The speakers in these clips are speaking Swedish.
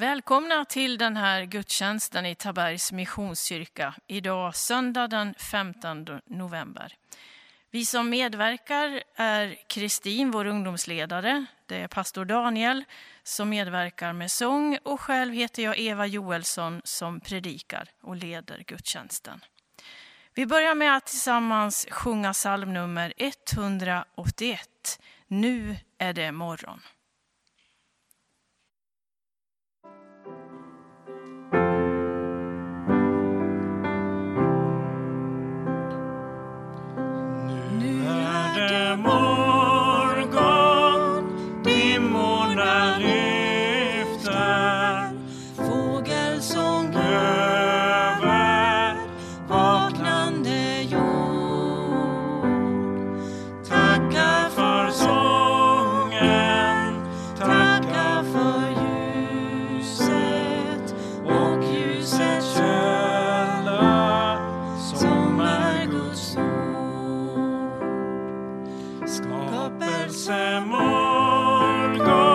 Välkomna till den här gudstjänsten i Tabergs Missionskyrka idag söndag den 15 november. Vi som medverkar är Kristin, vår ungdomsledare. Det är pastor Daniel som medverkar med sång och själv heter jag Eva Joelsson som predikar och leder gudstjänsten. Vi börjar med att tillsammans sjunga psalmnummer 181. Nu är det morgon. skaper seg morgen.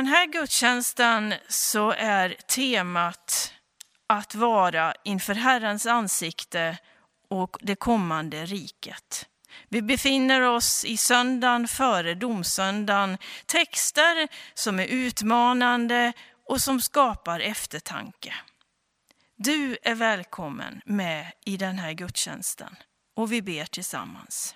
Den här gudstjänsten så är temat att vara inför Herrens ansikte och det kommande riket. Vi befinner oss i söndagen före domsöndagen, texter som är utmanande och som skapar eftertanke. Du är välkommen med i den här gudstjänsten och vi ber tillsammans.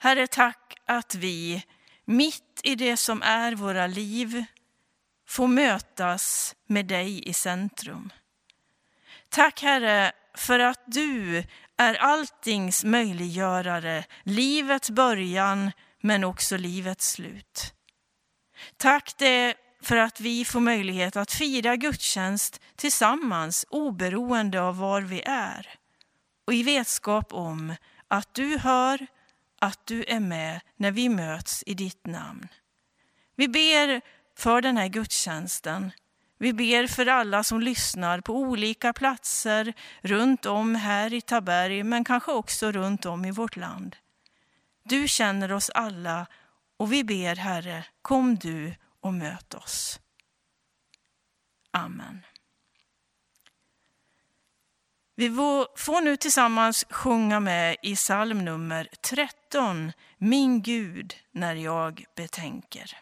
Herre, tack att vi mitt i det som är våra liv, få mötas med dig i centrum. Tack Herre för att du är alltings möjliggörare, livets början men också livets slut. Tack det för att vi får möjlighet att fira gudstjänst tillsammans oberoende av var vi är och i vetskap om att du hör att du är med när vi möts i ditt namn. Vi ber för den här gudstjänsten. Vi ber för alla som lyssnar på olika platser runt om här i Taberg, men kanske också runt om i vårt land. Du känner oss alla och vi ber Herre, kom du och möt oss. Amen. Vi får nu tillsammans sjunga med i psalm nummer 13, Min Gud, när jag betänker.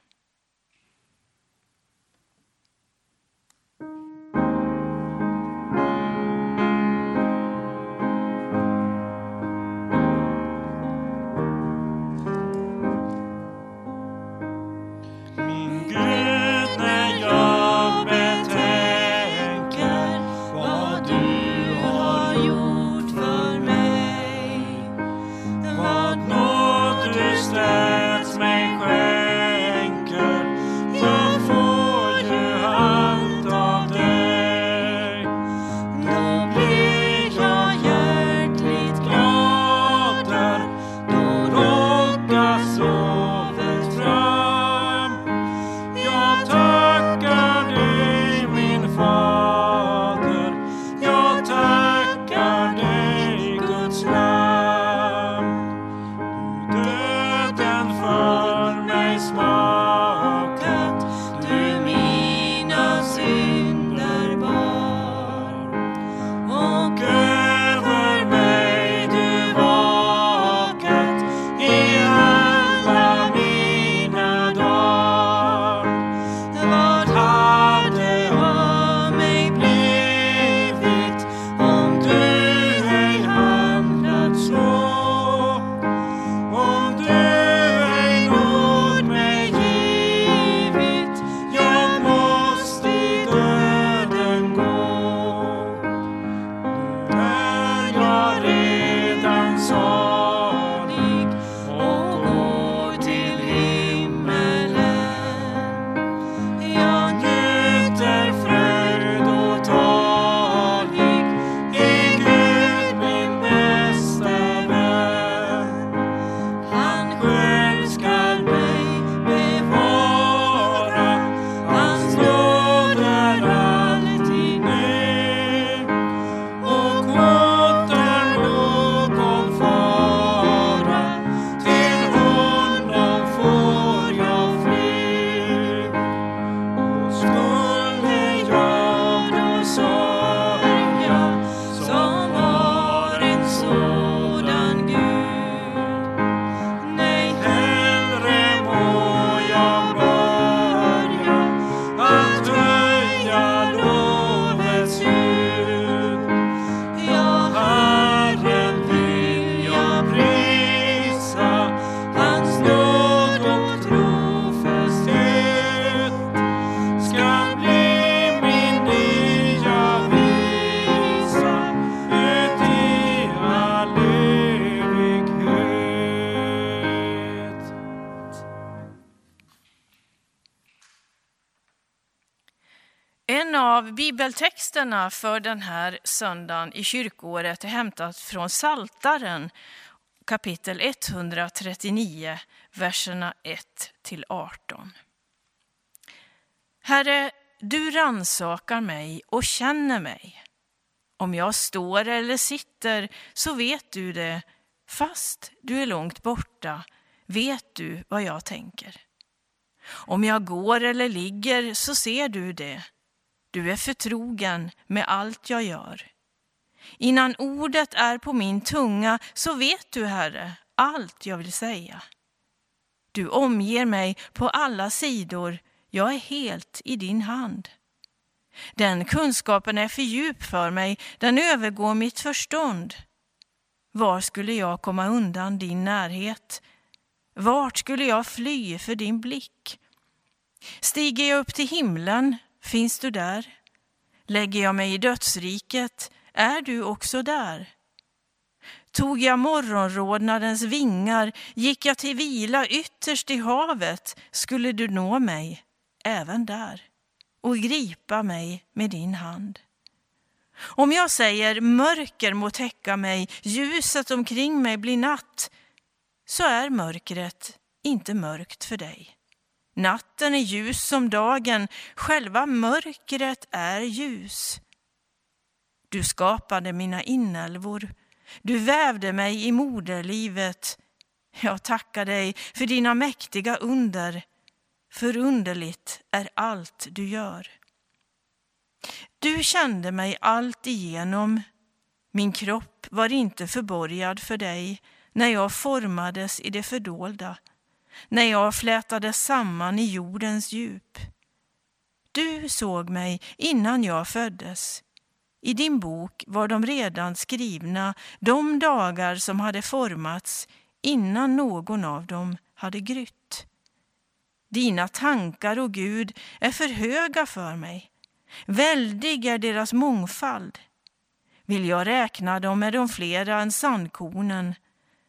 Texterna för den här söndagen i kyrkoåret är hämtat från Saltaren kapitel 139, verserna 1 till 18. Herre, du ransakar mig och känner mig. Om jag står eller sitter så vet du det, fast du är långt borta vet du vad jag tänker. Om jag går eller ligger så ser du det. Du är förtrogen med allt jag gör. Innan ordet är på min tunga så vet du, Herre, allt jag vill säga. Du omger mig på alla sidor, jag är helt i din hand. Den kunskapen är för djup för mig, den övergår mitt förstånd. Var skulle jag komma undan din närhet? Vart skulle jag fly för din blick? Stiger jag upp till himlen, finns du där? Lägger jag mig i dödsriket, är du också där? Tog jag morgonrodnadens vingar, gick jag till vila ytterst i havet, skulle du nå mig även där och gripa mig med din hand. Om jag säger mörker må täcka mig, ljuset omkring mig blir natt, så är mörkret inte mörkt för dig. Natten är ljus som dagen, själva mörkret är ljus. Du skapade mina inälvor, du vävde mig i moderlivet. Jag tackar dig för dina mäktiga under. Förunderligt är allt du gör. Du kände mig allt igenom. Min kropp var inte förborgad för dig när jag formades i det fördolda, när jag flätades samman i jordens djup. Du såg mig innan jag föddes. I din bok var de redan skrivna, de dagar som hade formats innan någon av dem hade grytt. Dina tankar, och Gud, är för höga för mig. Väldig är deras mångfald. Vill jag räkna dem är de flera än sandkornen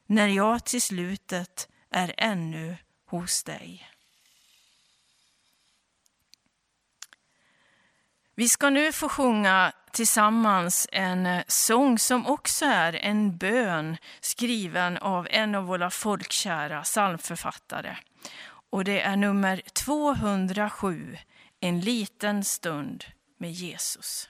när jag till slutet är ännu hos dig. Vi ska nu få sjunga tillsammans en eh, sång som också är en bön skriven av en av våra folkkära psalmförfattare. Och det är nummer 207, En liten stund med Jesus.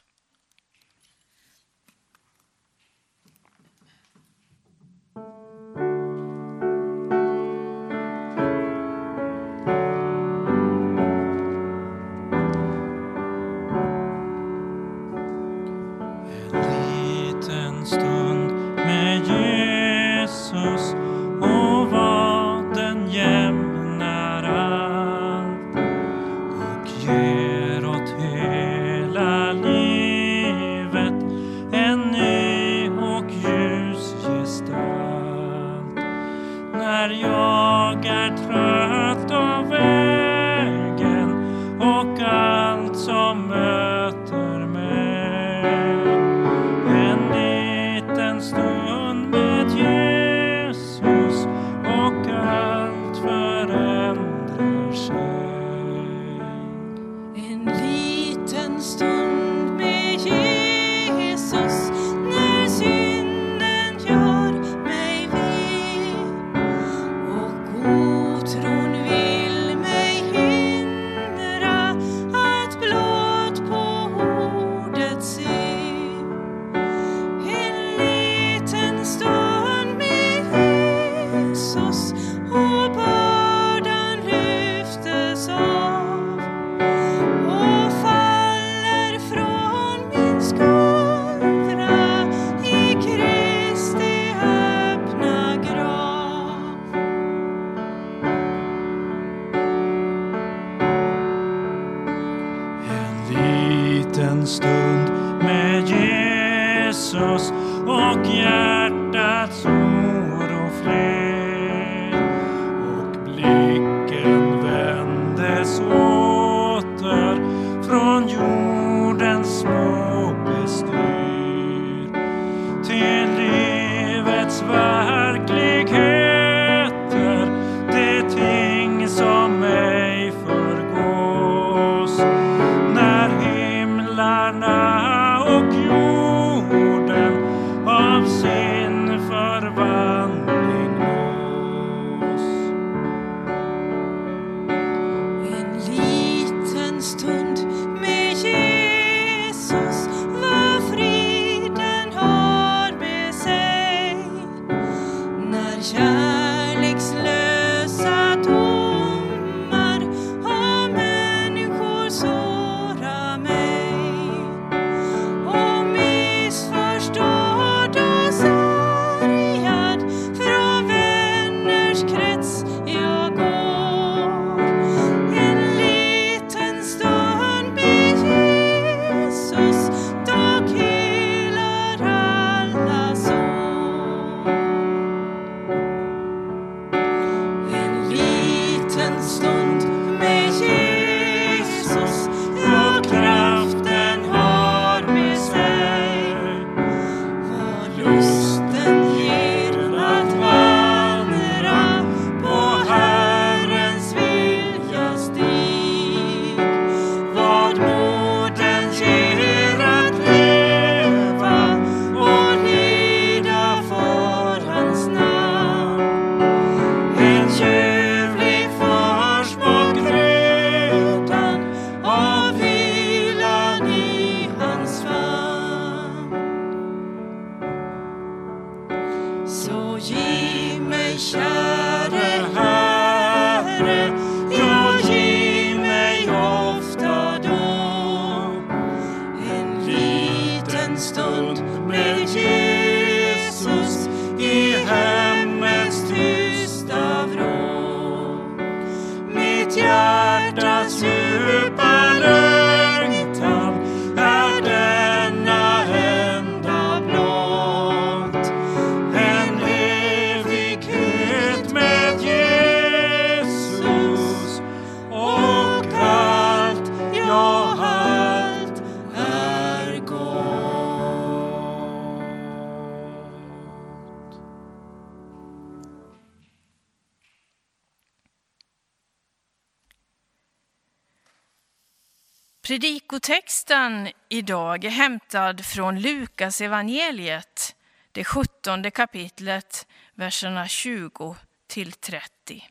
Texten idag är hämtad från Lukas evangeliet, det sjuttonde kapitlet, verserna 20 till 30.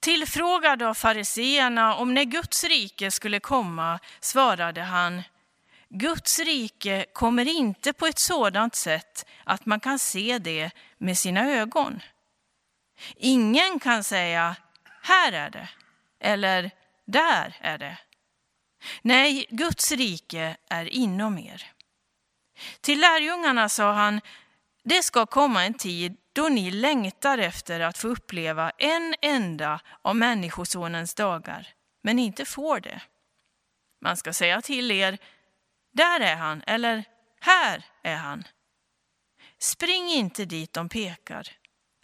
Tillfrågad av fariseerna om när Guds rike skulle komma svarade han Guds rike kommer inte på ett sådant sätt att man kan se det med sina ögon. Ingen kan säga här är det eller där är det. Nej, Guds rike är inom er. Till lärjungarna sa han, det ska komma en tid då ni längtar efter att få uppleva en enda av Människosonens dagar, men inte får det. Man ska säga till er, där är han, eller här är han. Spring inte dit de pekar,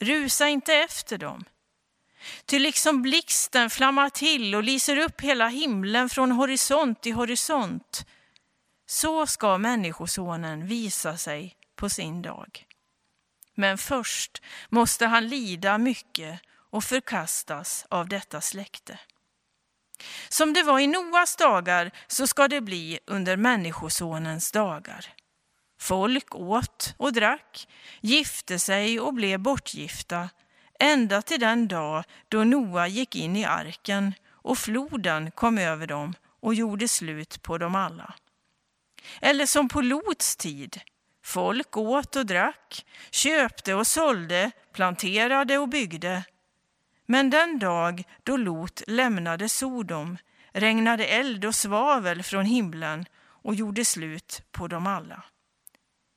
rusa inte efter dem. Ty liksom blixten flammar till och lyser upp hela himlen från horisont till horisont, så ska Människosonen visa sig på sin dag. Men först måste han lida mycket och förkastas av detta släkte. Som det var i Noas dagar så ska det bli under Människosonens dagar. Folk åt och drack, gifte sig och blev bortgifta ända till den dag då Noa gick in i arken och floden kom över dem och gjorde slut på dem alla. Eller som på Lots tid. Folk åt och drack, köpte och sålde, planterade och byggde. Men den dag då Lot lämnade Sodom regnade eld och svavel från himlen och gjorde slut på dem alla.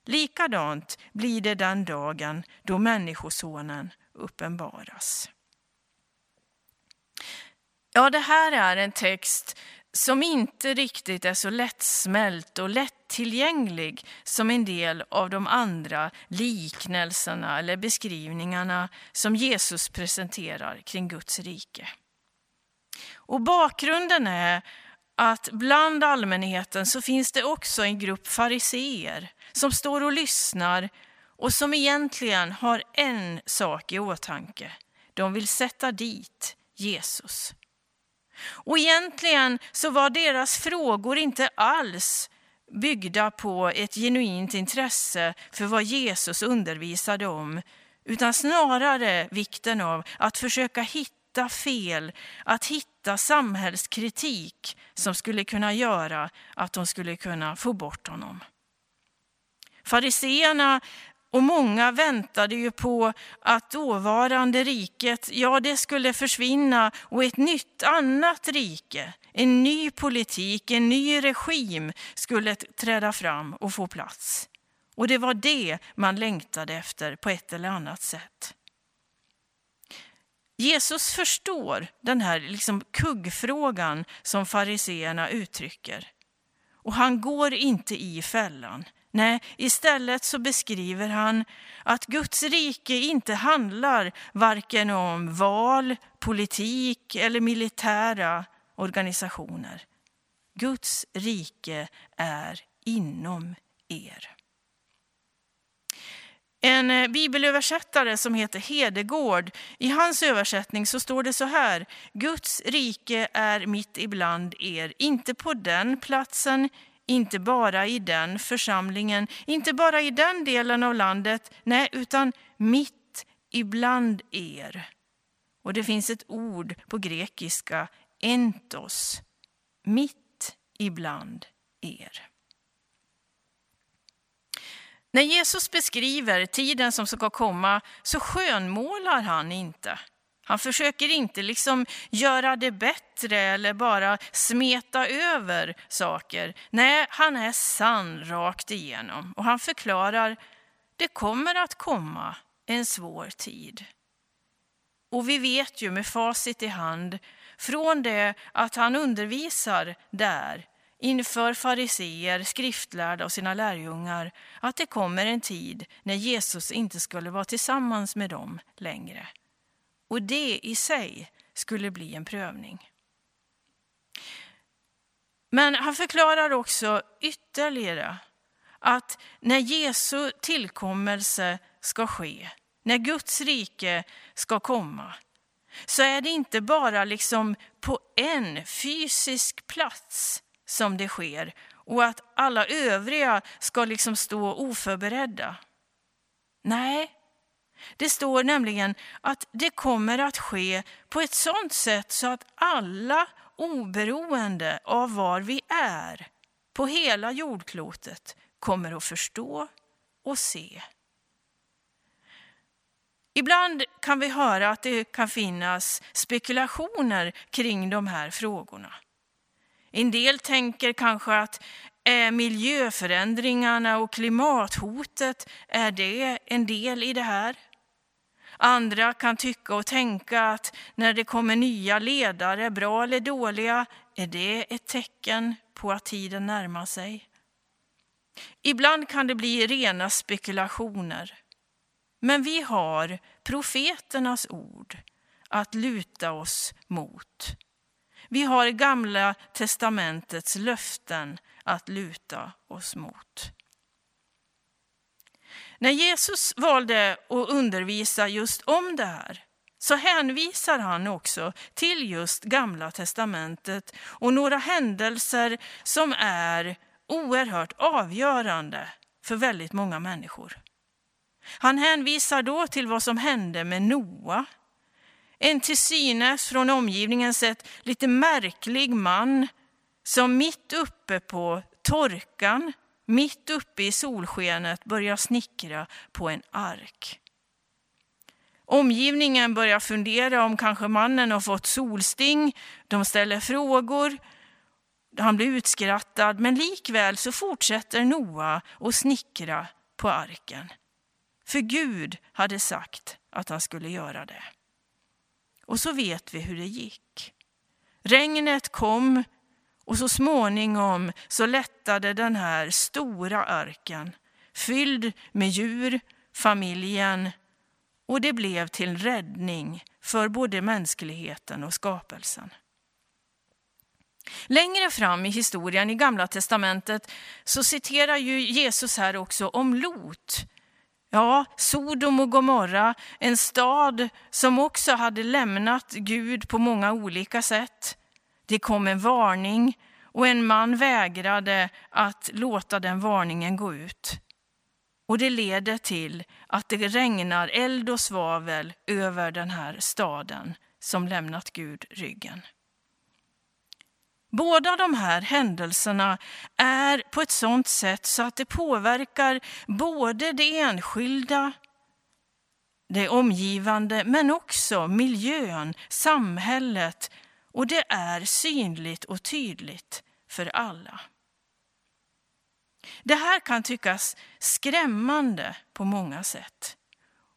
Likadant blir det den dagen då Människosonen uppenbaras. Ja, det här är en text som inte riktigt är så lättsmält och lättillgänglig som en del av de andra liknelserna eller beskrivningarna som Jesus presenterar kring Guds rike. Och bakgrunden är att bland allmänheten så finns det också en grupp fariseer som står och lyssnar och som egentligen har en sak i åtanke. De vill sätta dit Jesus. Och egentligen så var deras frågor inte alls byggda på ett genuint intresse för vad Jesus undervisade om, utan snarare vikten av att försöka hitta fel, att hitta samhällskritik som skulle kunna göra att de skulle kunna få bort honom. Fariseerna och många väntade ju på att dåvarande riket, ja det skulle försvinna och ett nytt annat rike, en ny politik, en ny regim skulle träda fram och få plats. Och det var det man längtade efter på ett eller annat sätt. Jesus förstår den här liksom kuggfrågan som fariseerna uttrycker. Och han går inte i fällan. Nej, istället så beskriver han att Guds rike inte handlar varken om val, politik eller militära organisationer. Guds rike är inom er. En eh, bibelöversättare som heter Hedegård, i hans översättning så står det så här. Guds rike är mitt ibland er, inte på den platsen, inte bara i den församlingen, inte bara i den delen av landet, nej, utan mitt ibland er. Och det finns ett ord på grekiska, entos, mitt ibland er. När Jesus beskriver tiden som ska komma så skönmålar han inte. Han försöker inte liksom göra det bättre eller bara smeta över saker. Nej, han är sann rakt igenom och han förklarar det kommer att komma en svår tid. Och vi vet ju med facit i hand från det att han undervisar där inför fariseer, skriftlärda och sina lärjungar att det kommer en tid när Jesus inte skulle vara tillsammans med dem längre. Och det i sig skulle bli en prövning. Men han förklarar också ytterligare att när Jesu tillkommelse ska ske, när Guds rike ska komma, så är det inte bara liksom på en fysisk plats som det sker och att alla övriga ska liksom stå oförberedda. Nej, det står nämligen att det kommer att ske på ett sådant sätt så att alla oberoende av var vi är på hela jordklotet kommer att förstå och se. Ibland kan vi höra att det kan finnas spekulationer kring de här frågorna. En del tänker kanske att är miljöförändringarna och klimathotet, är det en del i det här? Andra kan tycka och tänka att när det kommer nya ledare, bra eller dåliga, är det ett tecken på att tiden närmar sig. Ibland kan det bli rena spekulationer. Men vi har profeternas ord att luta oss mot. Vi har Gamla testamentets löften att luta oss mot. När Jesus valde att undervisa just om det här så hänvisar han också till just Gamla testamentet och några händelser som är oerhört avgörande för väldigt många människor. Han hänvisar då till vad som hände med Noa en till synes från omgivningen sett lite märklig man som mitt uppe på torkan, mitt uppe i solskenet börjar snickra på en ark. Omgivningen börjar fundera om kanske mannen har fått solsting. De ställer frågor. Han blir utskrattad, men likväl så fortsätter Noa att snickra på arken. För Gud hade sagt att han skulle göra det. Och så vet vi hur det gick. Regnet kom och så småningom så lättade den här stora arken fylld med djur, familjen och det blev till räddning för både mänskligheten och skapelsen. Längre fram i historien i Gamla testamentet så citerar ju Jesus här också om Lot Ja, Sodom och Gomorra, en stad som också hade lämnat Gud på många olika sätt. Det kom en varning och en man vägrade att låta den varningen gå ut. Och det leder till att det regnar eld och svavel över den här staden som lämnat Gud ryggen. Båda de här händelserna är på ett sådant sätt så att det påverkar både det enskilda, det omgivande, men också miljön, samhället och det är synligt och tydligt för alla. Det här kan tyckas skrämmande på många sätt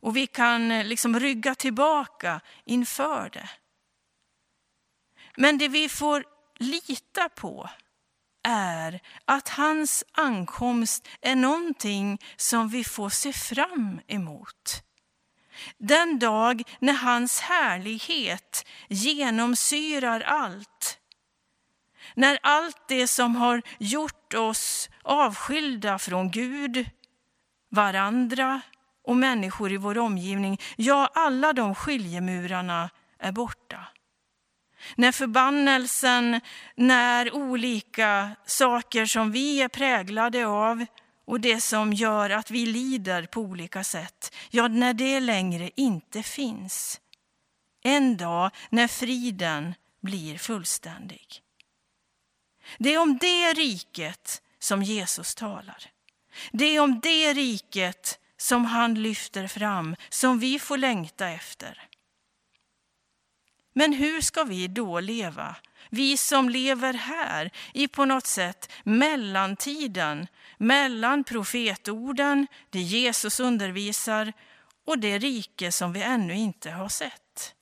och vi kan eh, liksom rygga tillbaka inför det. Men det vi får lita på är att hans ankomst är någonting som vi får se fram emot. Den dag när hans härlighet genomsyrar allt. När allt det som har gjort oss avskilda från Gud, varandra och människor i vår omgivning, ja, alla de skiljemurarna är borta. När förbannelsen, när olika saker som vi är präglade av och det som gör att vi lider på olika sätt, ja, när det längre inte finns. En dag när friden blir fullständig. Det är om det riket som Jesus talar. Det är om det riket som han lyfter fram, som vi får längta efter. Men hur ska vi då leva? Vi som lever här i på något sätt mellantiden mellan profetorden, det Jesus undervisar och det rike som vi ännu inte har sett.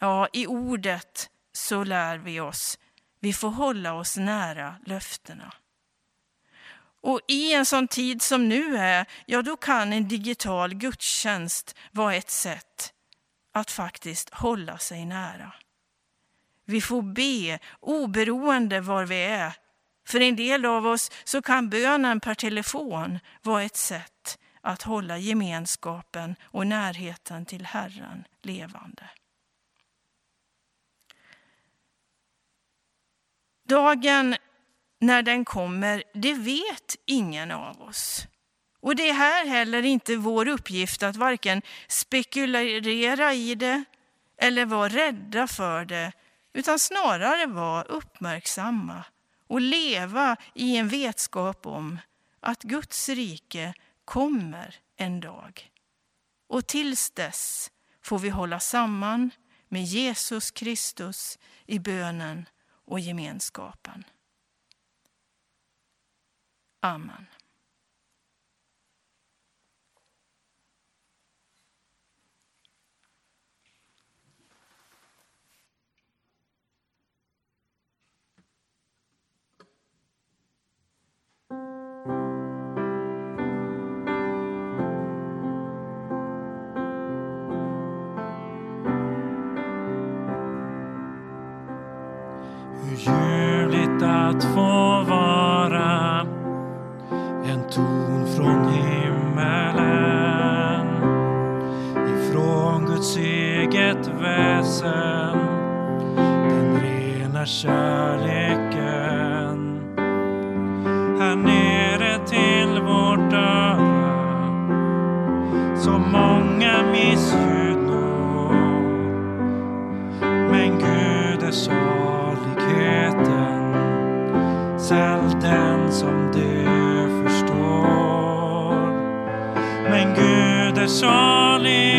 Ja, i ordet så lär vi oss, vi får hålla oss nära löftena. Och i en sån tid som nu är, ja då kan en digital gudstjänst vara ett sätt att faktiskt hålla sig nära. Vi får be oberoende var vi är. För en del av oss så kan bönen per telefon vara ett sätt att hålla gemenskapen och närheten till Herren levande. Dagen när den kommer, det vet ingen av oss. Och det är här heller inte vår uppgift att varken spekulera i det eller vara rädda för det, utan snarare vara uppmärksamma och leva i en vetskap om att Guds rike kommer en dag. Och tills dess får vi hålla samman med Jesus Kristus i bönen och gemenskapen. Amen. Att få vara en ton från himmelen ifrån Guds eget väsen. Den rena kärleken Gud är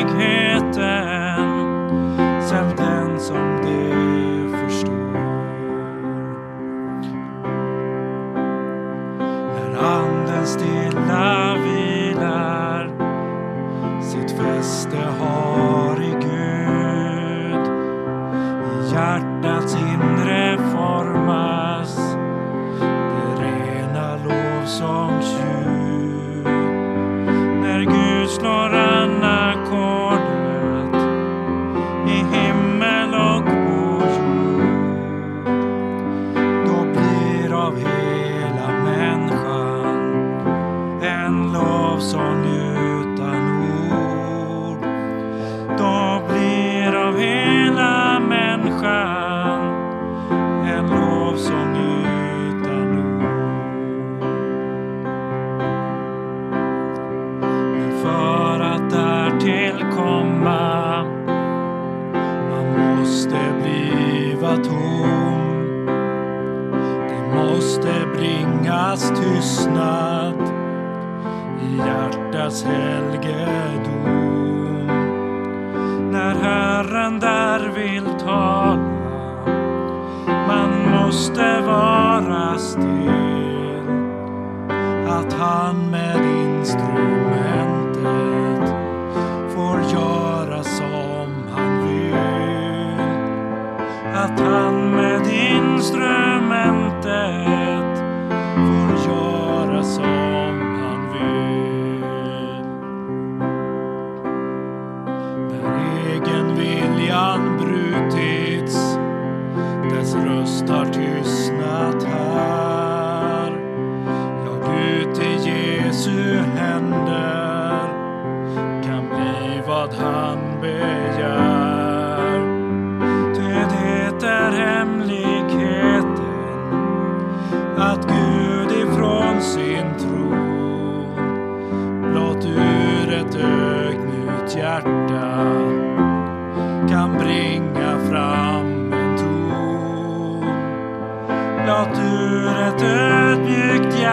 röst har tystnat här.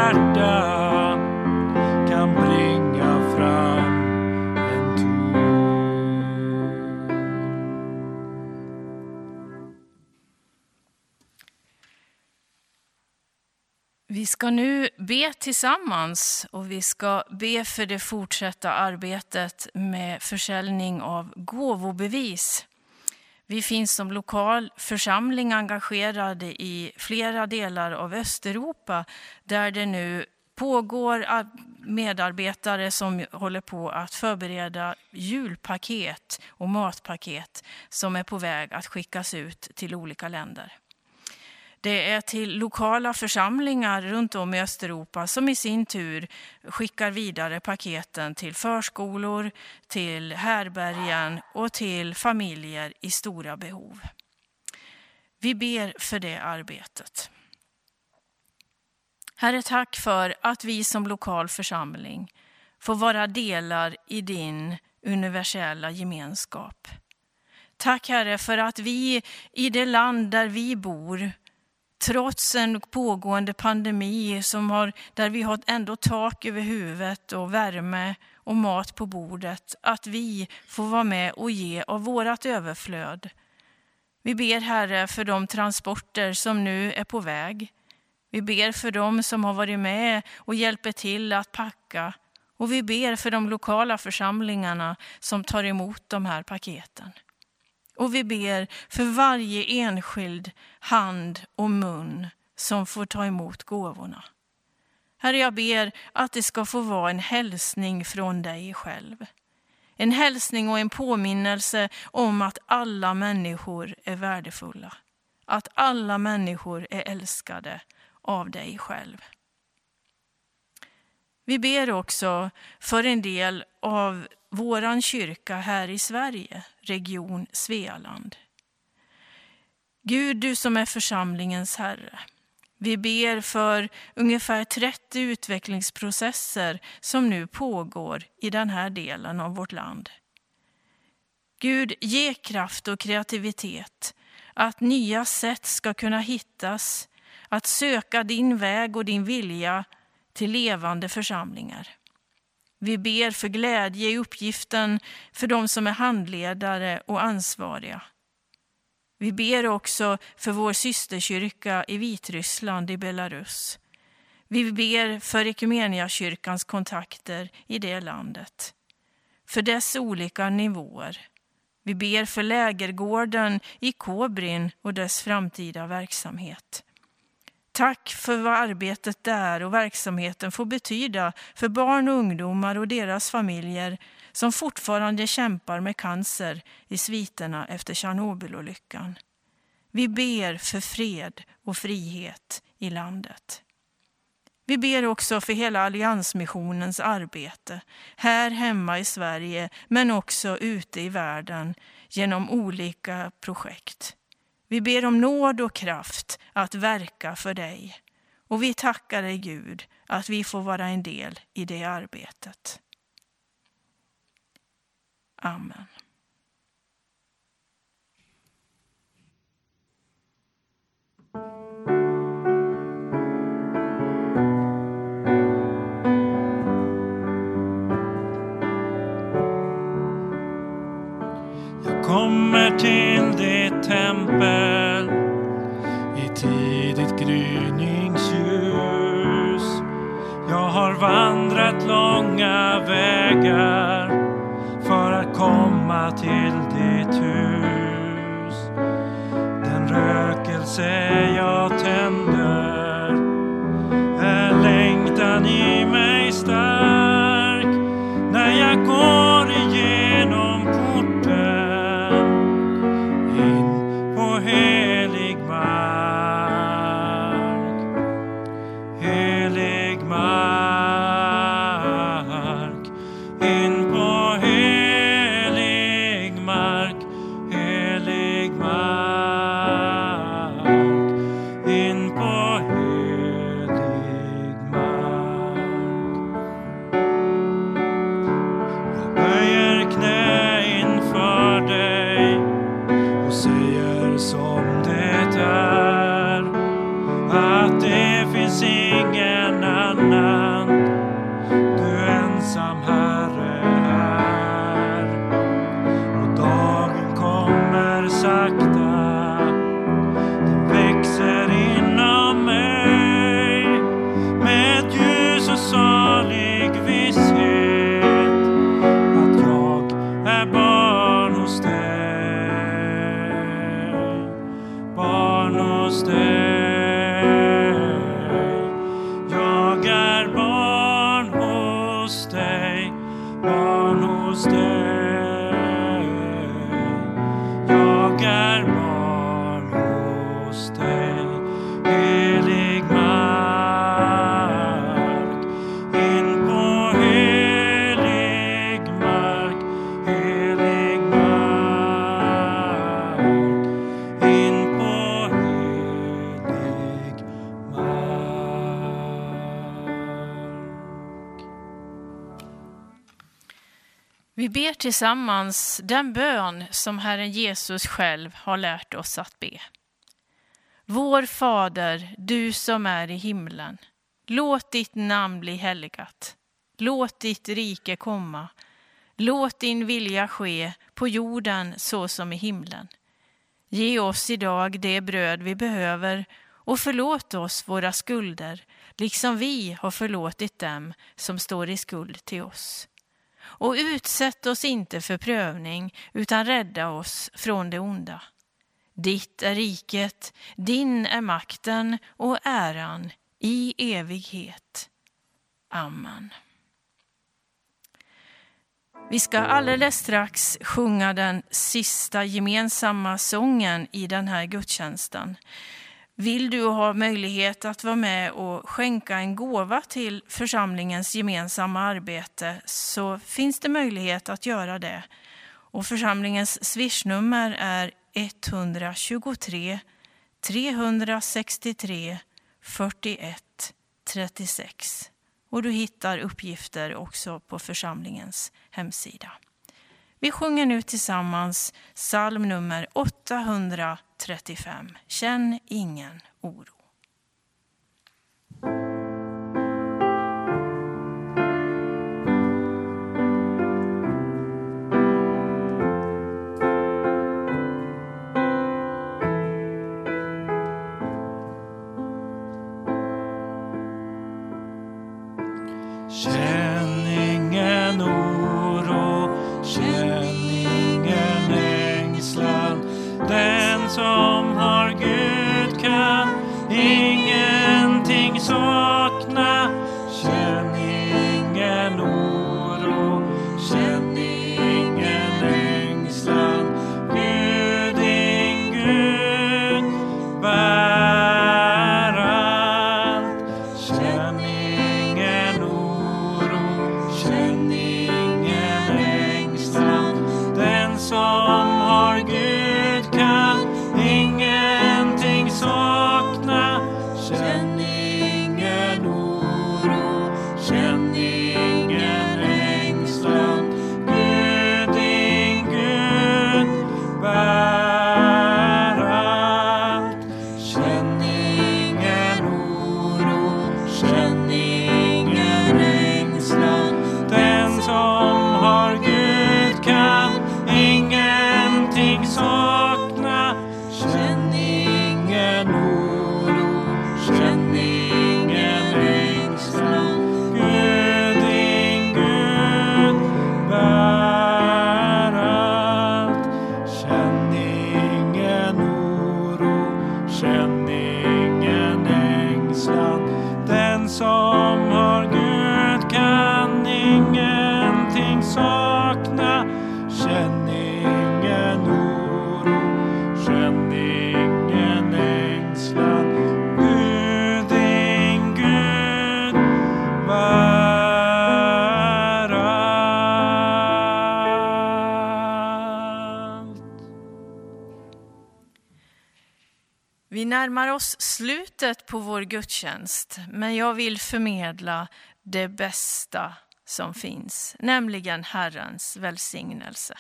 Hjärta kan bringa fram en ton. Vi ska nu be tillsammans och vi ska be för det fortsatta arbetet med försäljning av gåvobevis. Vi finns som lokal församling engagerade i flera delar av Östeuropa där det nu pågår medarbetare som håller på att förbereda julpaket och matpaket som är på väg att skickas ut till olika länder. Det är till lokala församlingar runt om i Östeuropa som i sin tur skickar vidare paketen till förskolor, till härbergen och till familjer i stora behov. Vi ber för det arbetet. Herre, tack för att vi som lokal församling får vara delar i din universella gemenskap. Tack Herre för att vi i det land där vi bor trots en pågående pandemi som har, där vi har ändå tak över huvudet och värme och mat på bordet, att vi får vara med och ge av vårt överflöd. Vi ber Herre för de transporter som nu är på väg. Vi ber för dem som har varit med och hjälper till att packa. Och vi ber för de lokala församlingarna som tar emot de här paketen. Och vi ber för varje enskild hand och mun som får ta emot gåvorna. Herre, jag ber att det ska få vara en hälsning från dig själv. En hälsning och en påminnelse om att alla människor är värdefulla. Att alla människor är älskade av dig själv. Vi ber också för en del av våran kyrka här i Sverige, region Svealand. Gud, du som är församlingens Herre. Vi ber för ungefär 30 utvecklingsprocesser som nu pågår i den här delen av vårt land. Gud, ge kraft och kreativitet, att nya sätt ska kunna hittas, att söka din väg och din vilja till levande församlingar. Vi ber för glädje i uppgiften för de som är handledare och ansvariga. Vi ber också för vår systerkyrka i Vitryssland i Belarus. Vi ber för kyrkans kontakter i det landet. För dess olika nivåer. Vi ber för lägergården i Kobrin och dess framtida verksamhet. Tack för vad arbetet där och verksamheten får betyda för barn och ungdomar och deras familjer som fortfarande kämpar med cancer i sviterna efter Tjernobylolyckan. Vi ber för fred och frihet i landet. Vi ber också för hela Alliansmissionens arbete, här hemma i Sverige men också ute i världen genom olika projekt. Vi ber om nåd och kraft att verka för dig. Och vi tackar dig Gud att vi får vara en del i det arbetet. Amen. Jag kommer till dig ditt tempel i tidigt gryningsljus. Jag har vandrat långa vägar för att komma till ditt hus. Den rökelse jag tänder tillsammans den bön som Herren Jesus själv har lärt oss att be. Vår Fader, du som är i himlen. Låt ditt namn bli helgat. Låt ditt rike komma. Låt din vilja ske på jorden så som i himlen. Ge oss idag det bröd vi behöver och förlåt oss våra skulder, liksom vi har förlåtit dem som står i skuld till oss. Och utsätt oss inte för prövning, utan rädda oss från det onda. Ditt är riket, din är makten och äran i evighet. Amen. Vi ska alldeles strax sjunga den sista gemensamma sången i den här gudstjänsten. Vill du ha möjlighet att vara med och skänka en gåva till församlingens gemensamma arbete så finns det möjlighet att göra det. Och församlingens swishnummer är 123 363 41 36. Och du hittar uppgifter också på församlingens hemsida. Vi sjunger nu tillsammans psalm nummer 835. Känn ingen oro. song. Närmar oss slutet på vår gudstjänst, men jag vill förmedla det bästa som finns, nämligen Herrens välsignelse.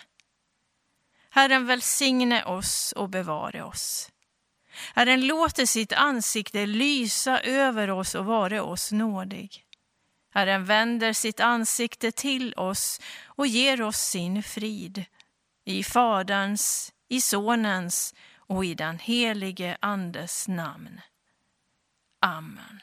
Herren välsigne oss och bevare oss. Herren låter sitt ansikte lysa över oss och vare oss nådig. Herren vänder sitt ansikte till oss och ger oss sin frid. I Faderns, i Sonens och i den helige Andes namn. Amen.